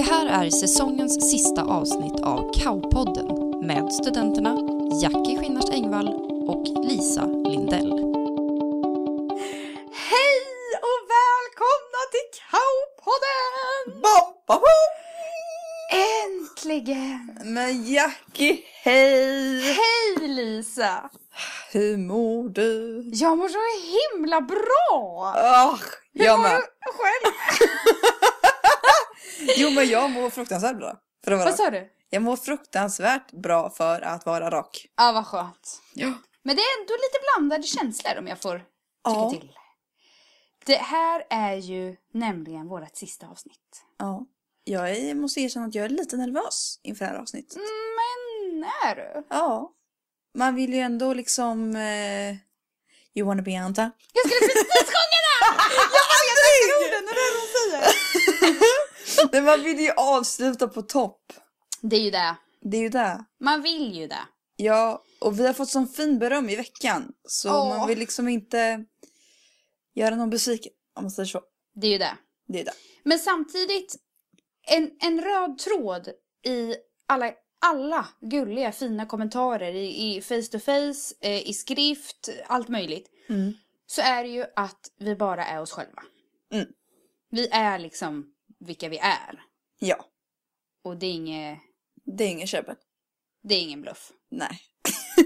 Det här är säsongens sista avsnitt av Kaupodden med studenterna Jackie Skinnars Engvall och Lisa Lindell. Hej och välkomna till Kaupodden! Bom, bom, bom. Äntligen! Men Jackie, hej! Hej Lisa! Hur mår du? Jag mår så himla bra! Oh, jag Hur mår med. du själv? Jo men jag mår fruktansvärt bra. För att vara Vad rak. sa du? Jag mår fruktansvärt bra för att vara rak. Ja, vad skönt. Ja. Men det är ändå lite blandade känslor om jag får tycka Ja. till. Det här är ju nämligen vårt sista avsnitt. ja. Jag är, måste erkänna att jag är lite nervös inför det här avsnittet. Men är du? Ja. Man vill ju ändå liksom... Eh, you wanna be Anta? Jag skulle precis sjunga den! Jag älskar orden det är det hon säger. Men man vill ju avsluta på topp. Det är ju det. Det är ju det. Man vill ju det. Ja, och vi har fått sån fin beröm i veckan. Så Åh. man vill liksom inte göra någon besviken, om man säger så. Det är ju det. Det är det. Men samtidigt, en, en röd tråd i alla, alla gulliga fina kommentarer i, i face to face, eh, i skrift, allt möjligt. Mm. Så är det ju att vi bara är oss själva. Mm. Vi är liksom vilka vi är. Ja, Och det är inget, det är ingen käbbel. det är ingen bluff. Nej.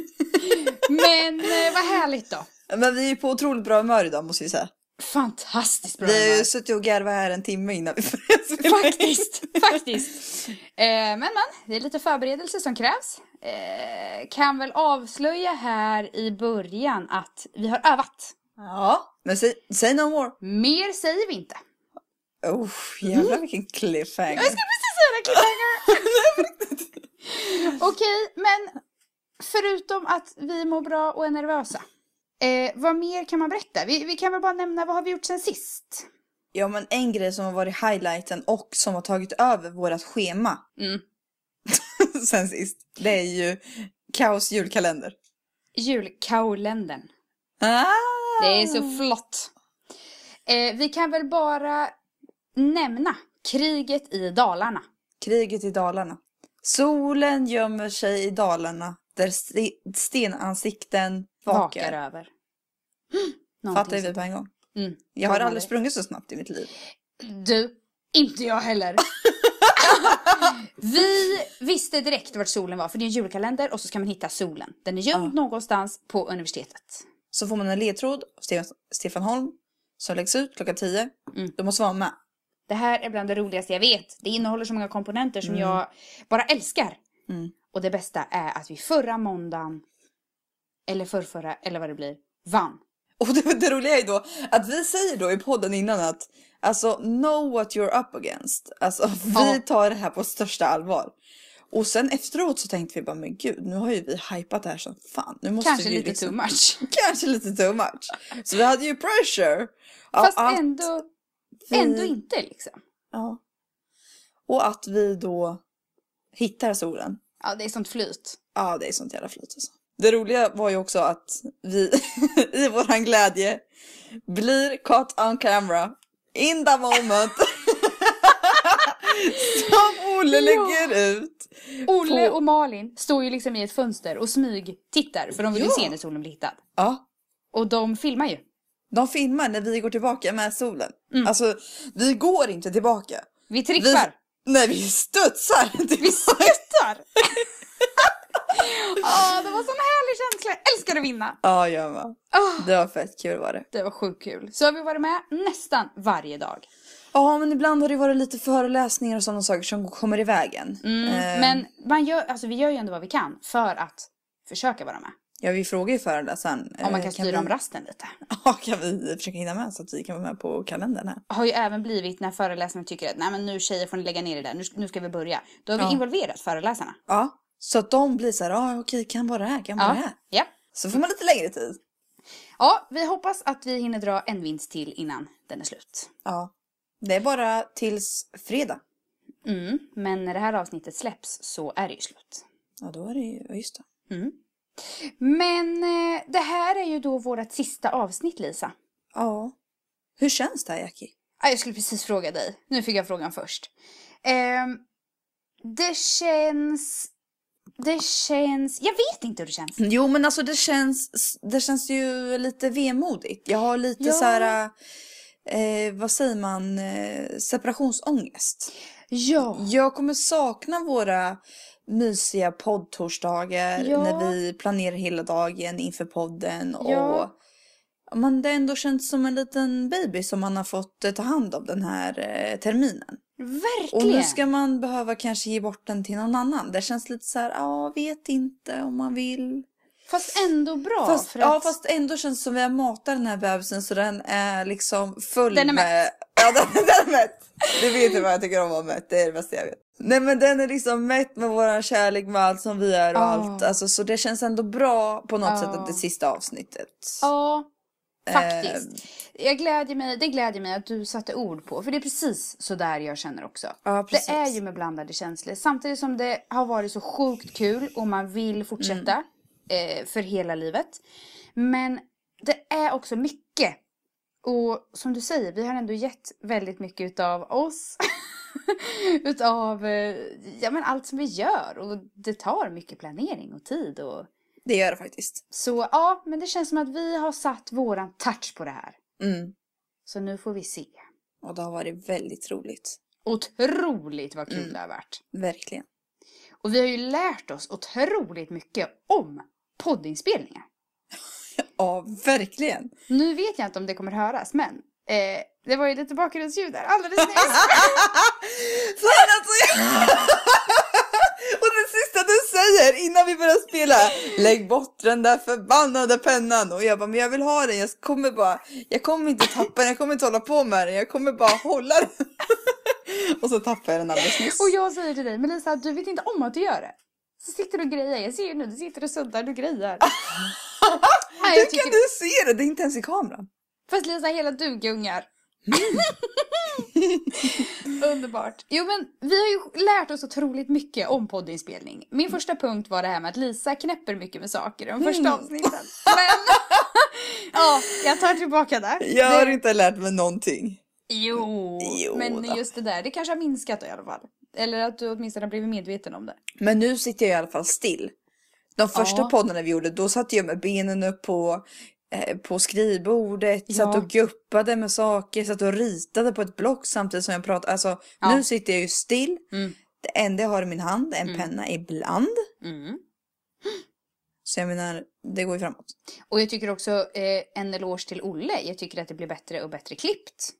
Men eh, vad härligt då. Men vi är på otroligt bra humör idag måste vi säga. Fantastiskt bra vi har humör. ju suttit och garvat här en timme innan vi började spela in. Faktiskt, faktiskt. Eh, men men, det är lite förberedelse som krävs. Eh, kan väl avslöja här i början att vi har övat. Ja, men säg, säg no more. Mer säger vi inte. Oh, jävlar vilken cliffhanger. Jag ska precis säga det, cliffhanger. Okej, men förutom att vi mår bra och är nervösa. Eh, vad mer kan man berätta? Vi, vi kan väl bara nämna vad har vi gjort sen sist? Ja, men en grej som har varit highlighten och som har tagit över vårat schema Mm. sen sist, det är ju Kaos julkalender. Julkaolendern. Ah! Det är så flott. Eh, vi kan väl bara nämna kriget i Dalarna. Kriget i Dalarna. Solen gömmer sig i Dalarna där st- stenansikten vakar. Vakar över. Fattar vi på en gång. Mm. Jag har aldrig sprungit så snabbt i mitt liv. Du, inte jag heller. vi visste direkt vart solen var, för det är en julkalender och så ska man hitta solen. Den är gömd någonstans på universitetet. Så får man en ledtråd av Stefan, Stefan Holm som läggs ut klockan 10. Mm. Då måste man vara med. Det här är bland det roligaste jag vet. Det innehåller så många komponenter som jag bara älskar. Mm. Och det bästa är att vi förra måndagen, eller förrförra, eller vad det blir, vann. Och det, det roliga är ju då att vi säger då i podden innan att alltså know what you're up against. Alltså vi tar det här på största allvar. Och sen efteråt så tänkte vi bara men gud nu har ju vi hypat det här som fan. Nu måste Kanske vi lite liksom, too much. Kanske lite too much. Så vi hade ju pressure. Fast att ändå, vi- ändå inte liksom. Ja. Och att vi då hittar solen. Ja, det är sånt flyt. Ja, det är sånt jävla flyt alltså. Det roliga var ju också att vi i våran glädje blir caught on camera in the moment. Som Olle lägger ut. Olle På- och Malin står ju liksom i ett fönster och smyg tittar för de vill ju Ja. se när solen blir hittad. Ja, Och de filmar ju. De filmar när vi går tillbaka med solen. Mm. Alltså, vi går inte tillbaka. Vi trippar. Nej, vi studsar tillbaka. Vi skuttar! Ja, det var sån härlig känsla. Jag älskar att vinna. Ja, jag med. Åh, Det var fett kul var det. det var sjukt kul. Så har vi varit med nästan varje dag. Ja, men ibland har det varit lite föreläsningar och sådana saker som kommer i vägen. Mm, Eh, Men man gör, alltså, vi gör ju ändå vad vi kan för att försöka vara med. Ja, vi frågar ju föreläsaren. Om man eh, kan styra vi, om rasten lite. Ja, kan vi försöka hinna med så att vi kan vara med på kalendern här? Har ju även blivit när föreläsarna tycker att nej men nu tjejer får ni lägga ner det där, nu, nu ska vi börja. Då har vi Ja. involverat föreläsarna. Ja. Så att de blir så här, ja okej, kan vara det här, kan vara det här. ja. Så får man lite längre tid. Ja, vi hoppas att vi hinner dra en vinst till innan den är slut. Ja. Det är bara tills fredag. Mm, men när det här avsnittet släpps så är det ju slut. Ja, då är det ju, ja, just det. Mm. Men eh, det här är ju då vårt sista avsnitt Lisa. Ja. Hur känns det här, Jackie? Jag skulle precis fråga dig. Nu fick jag frågan först. Ehm, det känns... Det känns... Jag vet inte hur det känns. Jo men alltså det känns, det känns ju lite vemodigt. Jag har lite Ja. så här, eh, vad säger man, eh, separationsångest. Ja. Jag kommer sakna våra mysiga poddtorsdagar Ja. när vi planerar hela dagen inför podden och Ja. men det ändå känns som en liten baby som man har fått eh, ta hand om den här eh, terminen. Och Verkligen. nu ska man behöva kanske ge bort den till någon annan. Det känns lite så här, ja, vet inte om man vill. Fast ändå bra. Fast, för Ja, att... fast ändå känns det som vi har matat den här bebisen så den är liksom full Den är med... Ja, den, den är mätt. Du vet ju vad jag tycker om att vara mätt. Det är det bästa jag vet. Nej, men den är liksom mätt med våran kärlek med allt som vi är och Ja. allt. Alltså, så det känns ändå bra på något Ja. sätt att det sista avsnittet. Ja, faktiskt. Eh, Jag glädjer mig, det glädjer mig att du satte ord på, för det är precis så där jag känner också. ja, precis. Det är ju med blandade känslor. Samtidigt som det har varit så sjukt kul och man vill fortsätta Mm. Eh, för hela livet. Men det är också mycket. Och som du säger, vi har ändå gett väldigt mycket utav oss. utav eh, ja, men allt som vi gör. Och det tar mycket planering och tid. Och... Det gör det faktiskt. Så ja, men det känns som att vi har satt våran touch på det här. Mm. Så nu får vi se. Och det har varit väldigt roligt. Otroligt vad kul Mm. det har varit. Verkligen. Och vi har ju lärt oss otroligt mycket om poddinspelningar. Ja, verkligen. Nu vet jag inte om det kommer höras, men eh, det var ju lite bakgrundsljud där alldeles nyss. Fan alltså! jag- Och det sista du säger innan vi börjar spela, lägg bort den där förbannade pennan. Och jag bara, men jag vill ha den, jag kommer bara, jag kommer inte tappa den, jag kommer inte hålla på med den, jag kommer bara hålla den. Och så tappar jag den alldeles nyss. och jag säger till dig, Melissa, du vet inte om att du gör det. Så sitter du och grejer. Jag ser ju nu, du sitter och suddar, du grejer. Nej, Hur jag kan tycker... du se det? Det är inte ens i kameran. Fast Lisa, hela du gungar. Underbart. Jo men vi har ju lärt oss otroligt mycket om poddinspelning. Min första punkt var det här med att Lisa knäpper mycket med saker i de första Mm. avsnitten. Men ja, jag tar tillbaka det. Jag har det... inte lärt mig någonting. Jo, Jo men då. just det där, det kanske har minskat i alla fall. Eller att du åtminstone har blivit medveten om det. Men nu sitter jag i alla fall still. De första Ja. poddarna vi gjorde, då satt jag med benen upp på, eh, på skrivbordet, satt Ja. och guppade med saker, satt och ritade på ett block samtidigt som jag pratade. Alltså, Ja. nu sitter jag ju still. Mm. Det enda jag har i min hand är en Mm. penna ibland. Mm. Så jag menar, det går ju framåt. Och jag tycker också eh, en eloge till Olle. Jag tycker att det blir bättre och bättre klippt.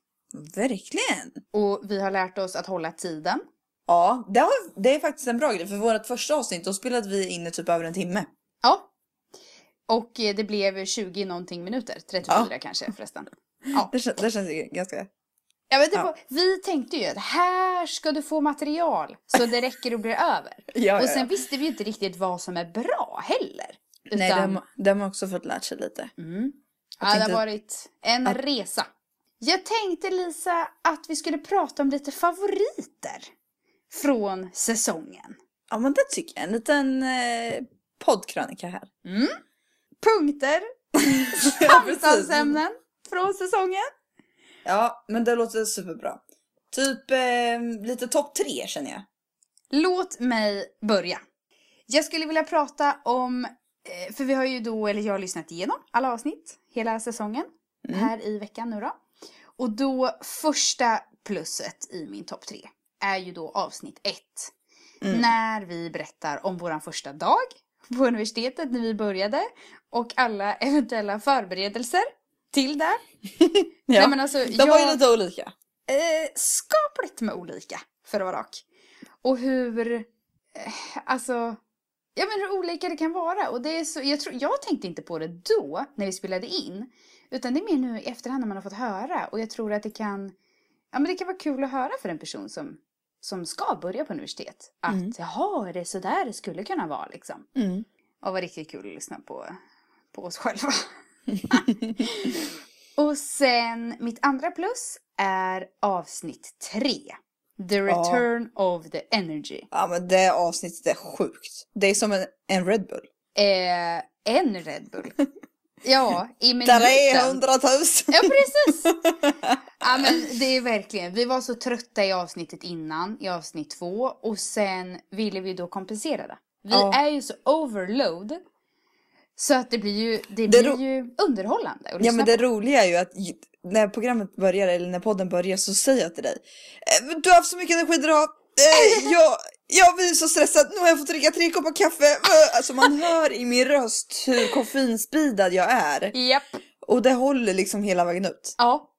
Verkligen! Och vi har lärt oss att hålla tiden. Ja, det, har, det är faktiskt en bra grej. För vårt första avsnitt, då spelade vi in i typ över en timme. Ja. Och eh, det blev 20 någonting minuter. 34 kanske förresten. Ja. Det, kän- det känns ju ganska... Ja, men det Ja. vi tänkte ju att här ska du få material så det räcker och blir över. Ja, och sen visste vi ju inte riktigt vad som är bra heller. Utan, Nej, det har, man- också fått lärt sig lite. mm. Jag ja, det har varit en att- resa. Jag tänkte Lisa att vi skulle prata om lite favoriter från säsongen. Ja, men det tycker jag. En liten eh, poddkrönika här. Mm. Punkter, samtalsämnen från säsongen. Ja, men det låter superbra. Typ eh, lite topp tre känner jag. Låt mig börja. Jag skulle vilja prata om, eh, för vi har ju då, eller jag har lyssnat igenom alla avsnitt hela säsongen Mm. här i veckan nu då. Och då första plusset i min topp tre är ju då avsnitt ett. Mm. När vi berättar om våran första dag på universitetet när vi började och alla eventuella förberedelser till det. Ja. Nej, men alltså, De var ju lite olika. eh, skapligt med olika, för att vara rak. Och hur, eh, alltså, ja men hur olika det kan vara. Och det är så, jag, tror, jag tänkte inte på det då, när vi spelade in. Utan det är mer nu i efterhand när man har fått höra. Och jag tror att det kan, ja men det kan vara kul att höra för en person som, som ska börja på universitet. Att Mm. jaha, är det så där det skulle kunna vara liksom. Mm. Och var riktigt kul att lyssna på, på oss själva. och sen mitt andra plus är avsnitt tre. The return of the energy. Ja, men det avsnittet är sjukt. Det är som en, en Red Bull. Eh, en Red Bull. Ja, i minuten. 300 000! Ja, precis! Ja, men det är verkligen, vi var så trötta i avsnittet innan, i avsnitt två, och sen ville vi då kompensera det. Vi Ja. är ju så overload, så att det blir ju, det Det blir ju underhållande Ja men det på. roliga är ju att när programmet börjar eller när podden börjar så säger jag till dig "Eh, Du har haft så mycket energi idag. Eh, jag, jag blir så stressad. Nu har jag fått dricka tre koppar kaffe. Eh, Alltså man hör i min röst hur koffeinspidad jag är. Japp. Och det håller liksom hela vägen ut. Ja,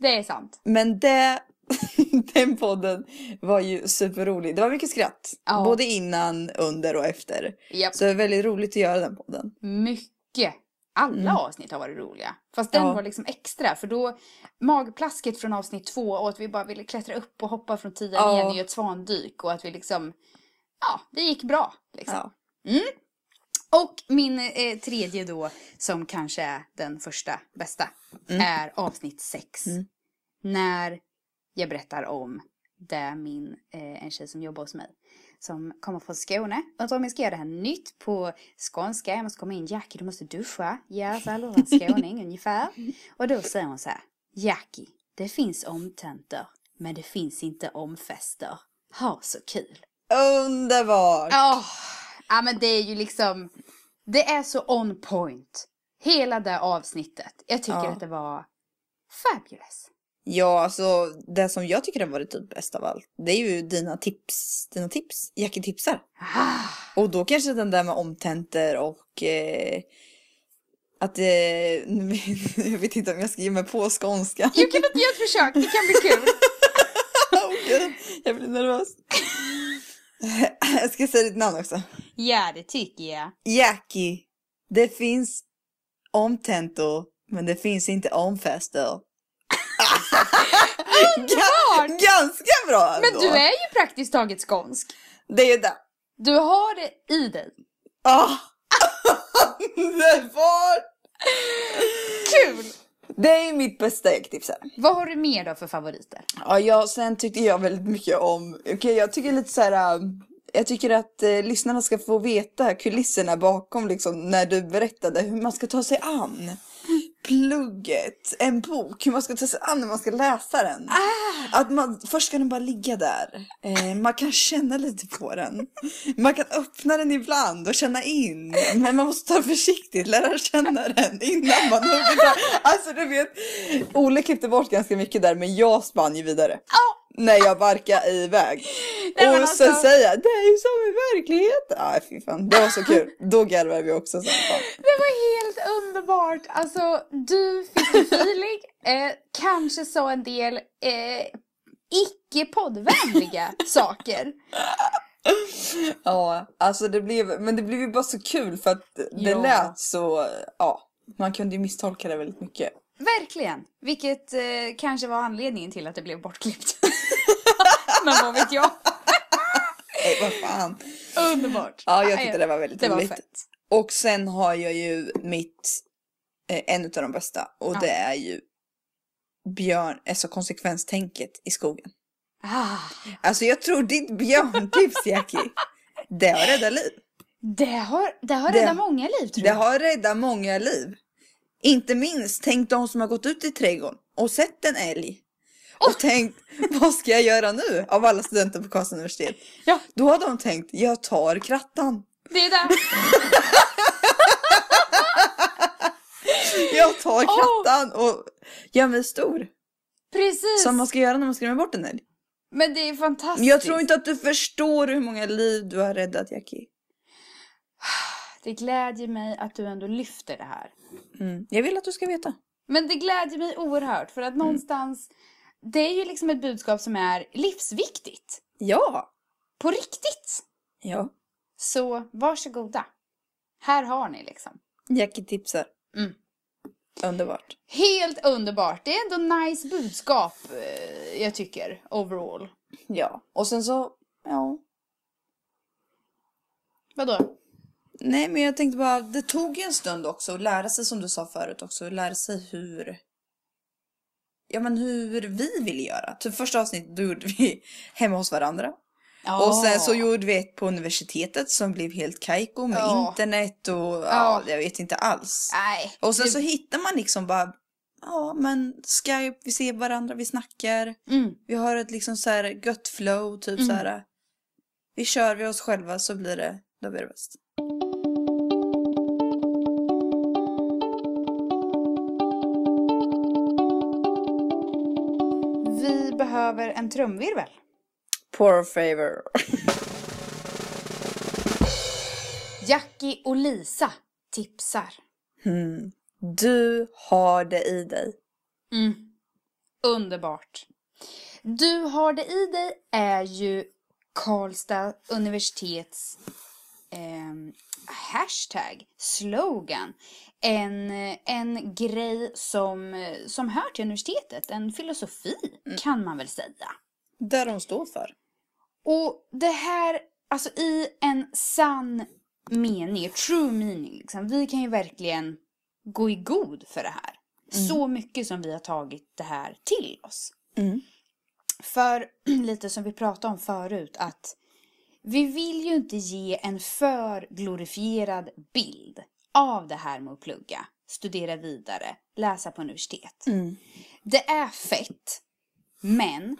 det är sant. Men det, den podden var ju superrolig. Det var mycket skratt. Ja. Både innan, under och efter. Japp. Så det är väldigt roligt att göra den podden. Mycket. Alla Mm. avsnitt har varit roliga. Fast den Ja. var liksom extra, för då magplasket från avsnitt två och att vi bara ville klättra upp och hoppa från tian Ja. igen i ett svandyk och att vi liksom, ja, det gick bra. Liksom. Ja. Och min eh, tredje då, som kanske är den första bästa, är avsnitt sex. Mm. När jag berättar om det min, eh, en tjej som jobbar hos mig, som kommer från Skåne. Undrar om jag ska göra det här nytt på skånska. Jag måste komma in, Jackie du måste duscha. Ja, så alla en skåning ungefär. Och då säger hon så här, Jackie, det finns omtentor, men det finns inte omfester. Ha så kul. Underbart! Ja, ja men det är ju liksom, det är så on point. Hela det avsnittet. Jag tycker Ja. att det var fabulous. Ja, alltså det som jag tycker har varit typ bäst av allt, det är ju dina tips. Dina tips. Jackie tipsar. Ah, Och då kanske den där med omtentor och eh, att eh, jag vet inte om jag ska ge mig på skånska. jag kan inte göra ett försök, det kan bli kul. Okej, jag blir nervös. Jag ska säga ditt namn också. Ja, det tycker jag. Jackie, det finns omtentor, men det finns inte omfester. Ga- ganska bra Men ändå. du är ju praktiskt taget skånsk. Det är det. Du har det i dig. Ah. Underbart! Kul! Det är mitt bästa äggtips här. Vad har du mer då för favoriter? Ja, jag, sen tyckte jag väldigt mycket om, okej jag tycker lite så här. um, Jag tycker att eh, lyssnarna ska få veta kulisserna bakom liksom när du berättade hur man ska ta sig an plugget, en bok, hur man ska ta sig an när man ska läsa den. Att man, först ska den bara ligga där. Eh, man kan känna lite på den. Man kan öppna den ibland och känna in. Men man måste ta försiktigt, lära känna den innan man hugger. Alltså du vet, Ole klippte bort ganska mycket där men jag spann ju vidare. När jag barkade iväg. Nej, och alltså- så säger jag, det är ju som i verkligheten. Ja, fy fan. Det var så kul. Då garvade vi också fan. Det var helt underbart! Alltså, du fick feeling. Eh, kanske sa en del eh, icke-poddvänliga saker. Ja, alltså det blev, men det blev ju bara så kul för att det Ja. lät så, ja, man kunde ju misstolka det väldigt mycket. Verkligen. Vilket eh, kanske var anledningen till att det blev bortklippt. Men vad vet jag? Nej, vad fan. Underbart. Ja, jag tyckte det var väldigt Det var roligt. fett. Och sen har jag ju mitt, eh, en av de bästa, och Ja. det är ju björn, alltså konsekvenstänket i skogen. Ah, Alltså jag tror ditt björntips Jackie, det har räddat liv. det har, det har Det- räddat många liv tror Det jag. har räddat många liv. Inte minst, tänk de som har gått ut i trädgården och sett en älg. Och tänkt, vad ska jag göra nu? Av alla studenter på Karlstads universitet. Ja, Då har de tänkt, jag tar krattan. det är det. Jag tar krattan och gör mig stor. Precis. Som man ska göra när man skrämmer bort en älg. Men det är fantastiskt. Jag tror inte att du förstår hur många liv du har räddat Jackie. Det glädjer mig att du ändå lyfter det här. Mm. Jag vill att du ska veta. Men det glädjer mig oerhört för att någonstans, det är ju liksom ett budskap som är livsviktigt. Ja. På riktigt. Ja. Så varsågoda. Här har ni liksom. Jackie tipsar. Mm. Underbart. Helt underbart. Det är ändå nice budskap, eh, jag tycker, overall. Ja. Och sen så, ja. Vadå? Nej men jag tänkte bara, det tog ju en stund också att lära sig som du sa förut också, lära sig hur Ja men hur vi vill göra. Typ första avsnittet då gjorde vi hemma hos varandra. Ja. Och sen så gjorde vi ett på universitetet som blev helt kajko med Ja. internet och ja, Ja. jag vet inte alls. Nej. Och sen det- så hittar man liksom bara, ja men Skype, vi ser varandra, vi snackar. Mm. Vi har ett liksom så här gött flow, typ Mm. så här. Vi kör vi oss själva så blir det, då blir det bäst. Vi behöver en trumvirvel. Poor favor. Jackie och Lisa tipsar. Hmm. Du har det i dig. Mm. Underbart. Du har det i dig är ju Karlstad universitets ehm, hashtag, slogan. En, en grej som, som hör till universitetet, en filosofi kan man väl säga. Där de står för. Och det här, alltså i en sann mening, true meaning, liksom, vi kan ju verkligen gå i god för det här. Så mycket som vi har tagit det här till oss. Mm. För lite som vi pratade om förut att vi vill ju inte ge en för glorifierad bild av det här med att plugga, studera vidare, läsa på universitet. Mm. Det är fett, men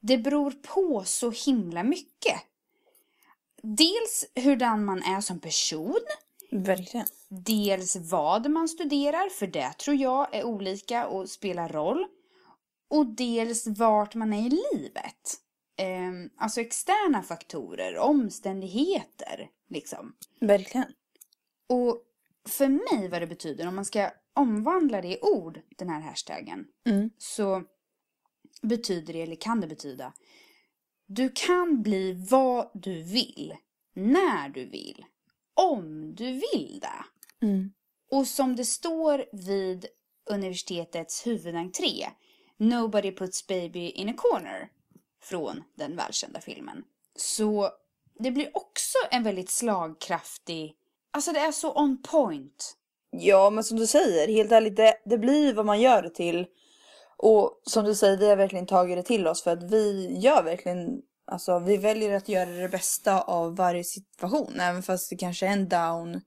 det beror på så himla mycket. Dels hurdan man är som person, Verkligen. dels vad man studerar, för det tror jag är olika och spelar roll. Och dels vart man är i livet. Ehm, alltså externa faktorer, omständigheter, liksom. Verkligen. Och för mig vad det betyder, om man ska omvandla det i ord, den här hashtaggen, Mm. så betyder det, eller kan det betyda, du kan bli vad du vill, när du vill, om du vill det. Mm. Och som det står vid universitetets huvudentré, Nobody puts baby in a corner, från den välkända filmen. Så det blir också en väldigt slagkraftig, alltså det är så on point. Ja, men som du säger, helt ärligt, det, det blir vad man gör det till. Och som du säger, vi har verkligen tagit det till oss för att vi gör verkligen, alltså vi väljer att göra det bästa av varje situation. Även fast det kanske är en down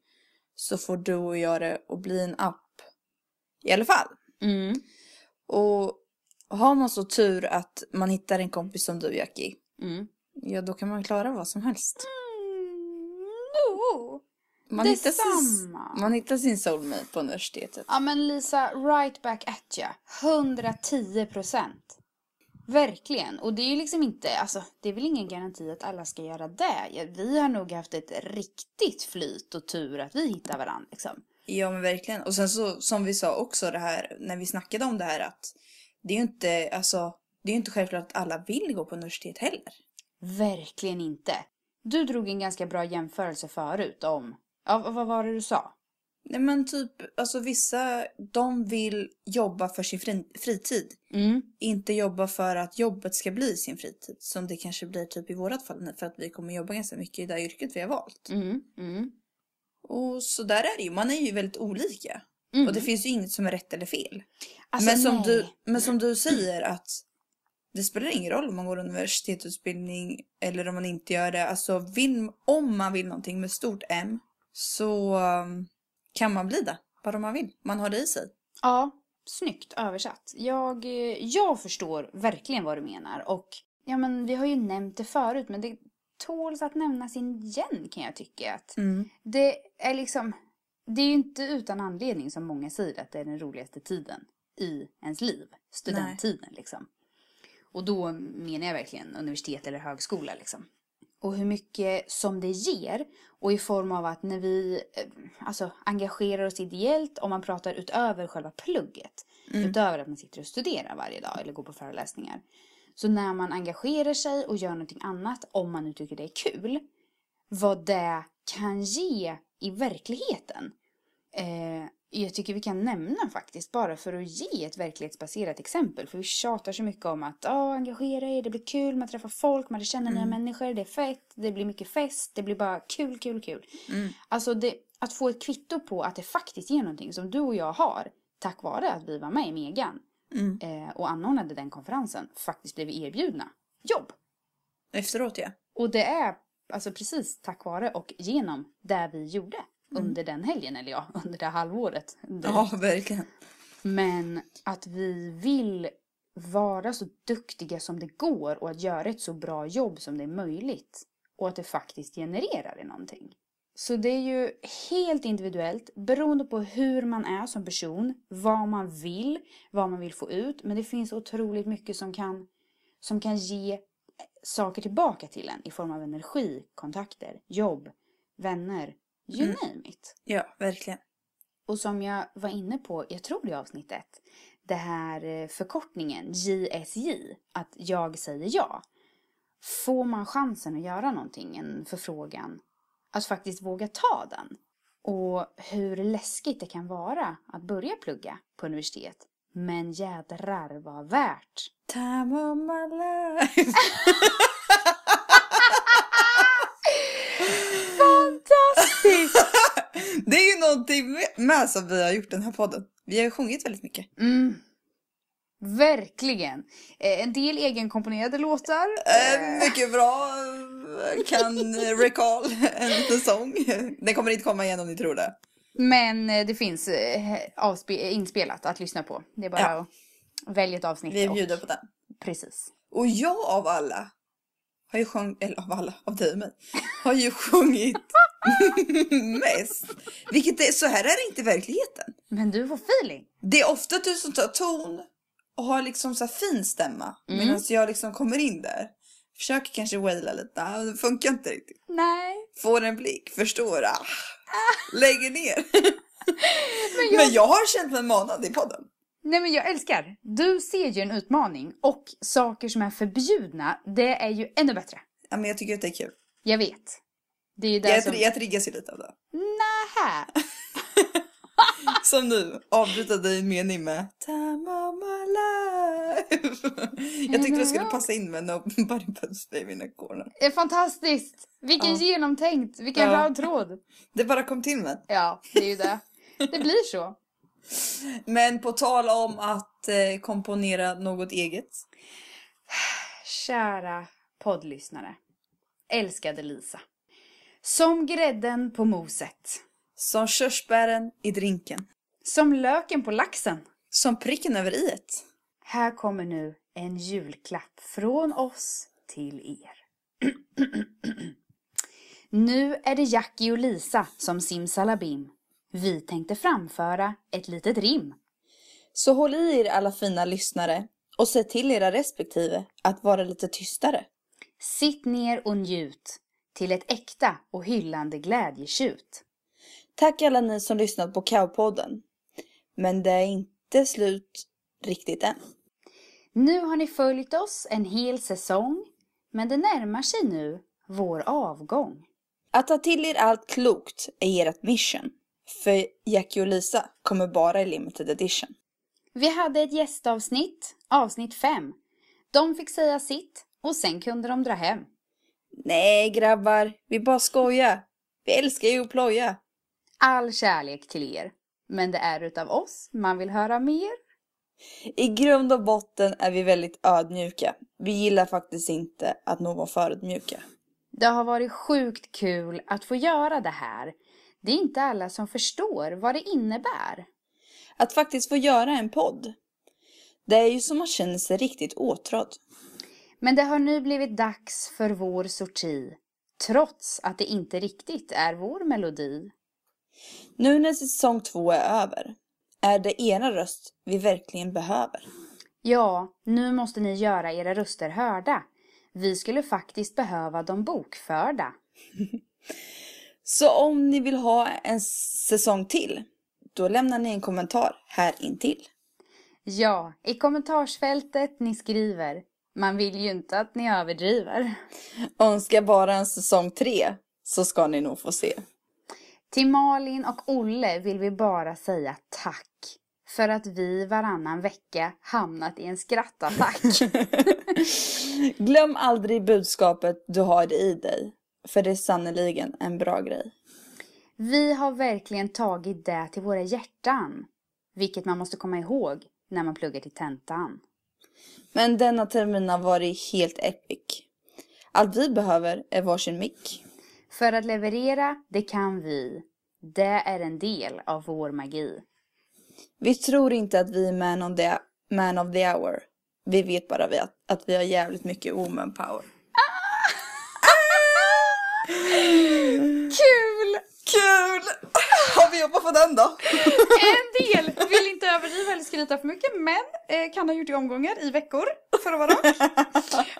så får du och jag det och bli en up. I alla fall. Mm. Och har man så tur att man hittar en kompis som du, Jackie, Mm. ja då kan man klara vad som helst. Mm. Oh. Man hittar, sin, man hittar sin soulmate på universitetet. Ja men Lisa, right back at ya. 110 procent. Verkligen. Och det är ju liksom inte, alltså det är väl ingen garanti att alla ska göra det. Vi har nog haft ett riktigt flyt och tur att vi hittar varandra liksom. Ja men verkligen. Och sen så som vi sa också det här när vi snackade om det här att det är ju inte, alltså, det är ju inte självklart att alla vill gå på universitet heller. Verkligen inte. Du drog en ganska bra jämförelse förut om, ja vad var det du sa? Nej men typ, alltså vissa, de vill jobba för sin fri, fritid. Mm. Inte jobba för att jobbet ska bli sin fritid. Som det kanske blir typ i vårat fall för att vi kommer jobba ganska mycket i det här yrket vi har valt. Mm. Mm. Och så där är det ju, man är ju väldigt olika. Mm. Och det finns ju inget som är rätt eller fel. Alltså, men, som nej. du, men som du säger att det spelar ingen roll om man går universitetsutbildning eller om man inte gör det. Alltså vill, om man vill någonting med stort M så um, kan man bli det. Bara man vill. Man har det i sig. Ja, snyggt översatt. Jag, eh, jag förstår verkligen vad du menar och ja men vi har ju nämnt det förut men det tåls att nämnas igen kan jag tycka. Att det är liksom, det är ju inte utan anledning som många säger att det är den roligaste tiden i ens liv. Studenttiden liksom. Och då menar jag verkligen universitet eller högskola liksom. Och hur mycket som det ger och i form av att när vi eh, alltså, engagerar oss ideellt om man pratar utöver själva plugget. Utöver att man sitter och studerar varje dag eller går på föreläsningar. Så när man engagerar sig och gör någonting annat, om man nu tycker det är kul, vad det kan ge i verkligheten. Eh, jag tycker vi kan nämna faktiskt, bara för att ge ett verklighetsbaserat exempel. För vi tjatar så mycket om att oh, engagera er, det blir kul, man träffar folk, man lär känna nya människor, det är fett, det blir mycket fest, det blir bara kul, kul, kul. Alltså det, att få ett kvitto på att det faktiskt ger någonting som du och jag har, tack vare att vi var med i Megan eh, och anordnade den konferensen, faktiskt blev erbjudna jobb. Efteråt ja. Och det är alltså precis tack vare och genom det vi gjorde under den helgen, eller ja, under det halvåret. Under. Ja, verkligen. Men att vi vill vara så duktiga som det går och att göra ett så bra jobb som det är möjligt. Och att det faktiskt genererar i någonting. Så det är ju helt individuellt beroende på hur man är som person, vad man vill, vad man vill få ut. Men det finns otroligt mycket som kan, som kan ge saker tillbaka till en i form av energi, kontakter, jobb, vänner, you Mm. name it. Ja, verkligen. Och som jag var inne på, jag tror i avsnittet, det här eh, förkortningen JSJ, att jag säger ja. Får man chansen att göra någonting, en förfrågan, att faktiskt våga ta den. Och hur läskigt det kan vara att börja plugga på universitet. Men jädrar vad värt. Time of my life. Fantastiskt! Det är ju någonting med- som vi har gjort den här podden. Vi har ju sjungit väldigt mycket. Mm. Verkligen. Eh, En del egenkomponerade låtar. Eh, mycket bra. eh, Kan recall en liten sång. Den kommer inte komma igen om ni tror det. Men eh, det finns eh, inspelat att lyssna på. Det är bara Ja. att välja ett avsnitt. Vi och- bjuder på den. Precis. Och jag av alla har ju sjungit, eller av alla, av dig och mig, har ju sjungit mest. Vilket är, så här är det inte i verkligheten. Men du får feeling. Det är ofta du som tar ton och har liksom så fin stämma. Mm. Medan jag liksom kommer in där. Försöker kanske waila lite, ah, det funkar inte riktigt. Nej. Får en blick, förstår, ah, lägger ner. Men jag, Men jag har känt mig manad i podden. Nej men jag älskar. Du ser ju en utmaning och saker som är förbjudna, det är ju ännu bättre. Ja, men jag tycker att det är kul. Jag vet. Det är ju Jag, som... jag triggas ju lite av det. Nähä. Som nu, avbryta dig en mening med Time of my life. Jag tyckte det skulle passa in med Nobody Puts Baby in a corner. Det är fantastiskt. Vilken Ja. genomtänkt. Vilken Ja. röd tråd. Det bara kom till mig. Ja, det är ju det. Det blir så. Men på tal om att eh, komponera något eget. Kära poddlyssnare. Älskade Lisa. Som grädden på moset. Som körsbären i drinken. Som löken på laxen. Som pricken över iet. Här kommer nu en julklapp från oss till er. nu är det Jackie och Lisa som simsalabim. Vi tänkte framföra ett litet rim. Så håll i er alla fina lyssnare och säg till era respektive att vara lite tystare. Sitt ner och njut till ett äkta och hyllande glädjetjut. Tack alla ni som lyssnat på Cowpodden. Men det är inte slut riktigt än. Nu har ni följt oss en hel säsong, men det närmar sig nu vår avgång. Att ta till er allt klokt är ert mission. För Jackie och Lisa kommer bara i limited edition. Vi hade ett gästavsnitt, avsnitt 5. De fick säga sitt och sen kunde de dra hem. Nej grabbar, vi bara skojar. Vi älskar ju att ploja. All kärlek till er. Men det är utav oss man vill höra mer. I grund och botten är vi väldigt ödmjuka. Vi gillar faktiskt inte att någon förödmjuka. Det har varit sjukt kul att få göra det här. Det är inte alla som förstår vad det innebär. Att faktiskt få göra en podd. Det är ju som man känner sig riktigt åtrådd. Men det har nu blivit dags för vår sorti. Trots att det inte riktigt är vår melodi. Nu när säsong två är över är det era röst vi verkligen behöver. Ja, nu måste ni göra era röster hörda. Vi skulle faktiskt behöva dem bokförda. Så om ni vill ha en säsong till, då lämnar ni en kommentar här intill. Ja, i kommentarsfältet ni skriver. Man vill ju inte att ni överdriver. Önskar bara en säsong tre, så ska ni nog få se. Till Malin och Olle vill vi bara säga tack. För att vi varannan vecka hamnat i en skrattattack. Glöm aldrig budskapet du har i dig, för det är sannerligen en bra grej. Vi har verkligen tagit det till våra hjärtan. Vilket man måste komma ihåg när man pluggar till tentan. Men denna termin har varit helt epic. Allt vi behöver är varsin mick. För att leverera, det kan vi. Det är en del av vår magi. Vi tror inte att vi är man, on the, man of the hour. Vi vet bara vi att, att vi har jävligt mycket woman power. Kul! Kul! Har vi jobbat på den då? En del! Vill inte överdriva eller skryta för mycket men eh, kan ha gjort i omgångar i veckor för att vara rak.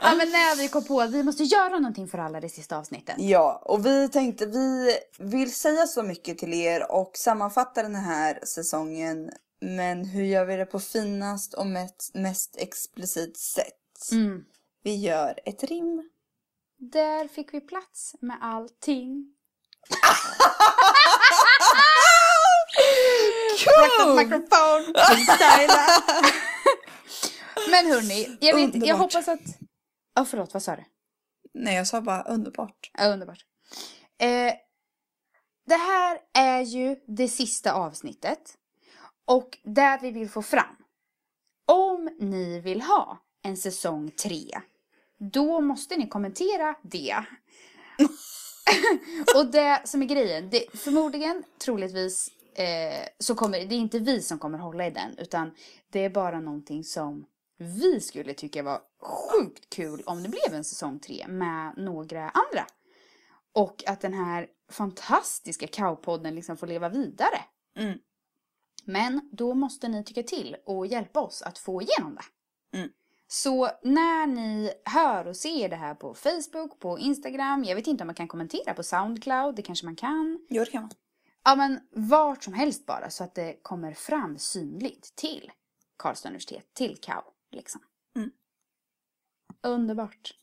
ja men när vi kom på att vi måste göra någonting för alla det sista avsnitten. Ja, och vi tänkte vi vill säga så mycket till er och sammanfatta den här säsongen. Men hur gör vi det på finast och mest, mest explicit sätt? Mm. Vi gör ett rim. Där fick vi plats med allting. Cool! Mikrofon. Men hörni, jag, vet, jag hoppas att... Ja förlåt, vad sa du? Nej, jag sa bara underbart. Ja, underbart. Eh, det här är ju det sista avsnittet. Och där vi vill få fram. Om ni vill ha en säsong 3. Då måste ni kommentera det. och det som är grejen. Det, förmodligen, troligtvis, eh, så kommer det är inte vi som kommer hålla i den. Utan det är bara någonting som vi skulle tycka var sjukt kul om det blev en säsong 3 med några andra. Och att den här fantastiska cowpodden liksom får leva vidare. Mm. Men då måste ni tycka till och hjälpa oss att få igenom det. Mm. Så när ni hör och ser det här på Facebook, på Instagram, jag vet inte om man kan kommentera på Soundcloud, det kanske man kan. Jo, det kan man. Ja men vart som helst bara så att det kommer fram synligt till Karlstad universitet, till CAO liksom. Mm. Underbart.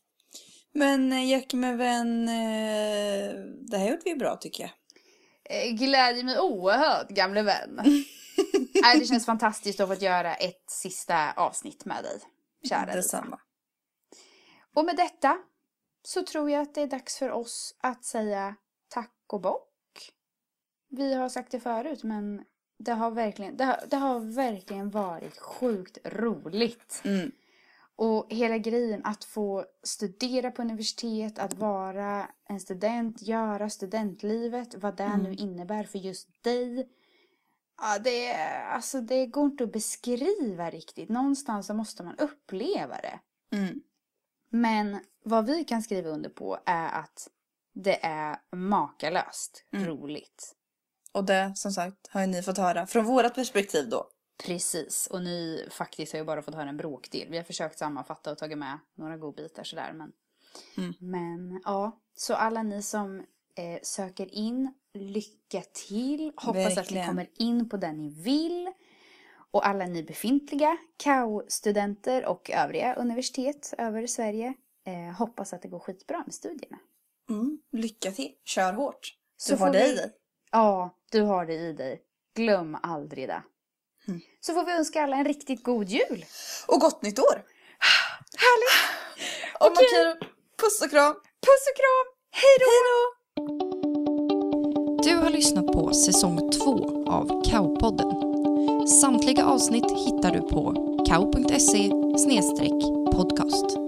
Men eh, Jack med vän, eh, det här gjorde vi bra tycker jag. Eh, Glädjer mig oerhört, gamle vän. Nej, det känns fantastiskt att få göra ett sista avsnitt med dig, kära. Detsamma. Och med detta så tror jag att det är dags för oss att säga tack och bock. Vi har sagt det förut, men det har verkligen, det har, det har verkligen varit sjukt roligt. Mm. Och hela grejen att få studera på universitet, att vara en student, göra studentlivet, vad det Mm. nu innebär för just dig. Ja, det, alltså, det går inte att beskriva riktigt. Någonstans så måste man uppleva det. Mm. Men vad vi kan skriva under på är att det är makalöst Mm. roligt. Och det som sagt har ju ni fått höra från vårat perspektiv då. Precis, och ni faktiskt har ju bara fått höra en bråkdel. Vi har försökt sammanfatta och tagit med några godbitar sådär. Men, Mm. men ja, så alla ni som eh, söker in, lycka till. Hoppas att ni Verkligen. kommer in på det ni vill. Och alla ni befintliga KAO-studenter och övriga universitet över Sverige. Eh, hoppas att det går skitbra med studierna. Mm. Lycka till, kör hårt. Så du har får det vi- i dig. Ja, du har det i dig. Glöm aldrig det. Mm. Så får vi önska alla en riktigt god jul. Och gott nytt år! Härligt! Och Okej. Puss och kram! Puss och kram! Hej då! Du har lyssnat på säsong 2 av Kaopodden. Samtliga avsnitt hittar du på kao.se podcast.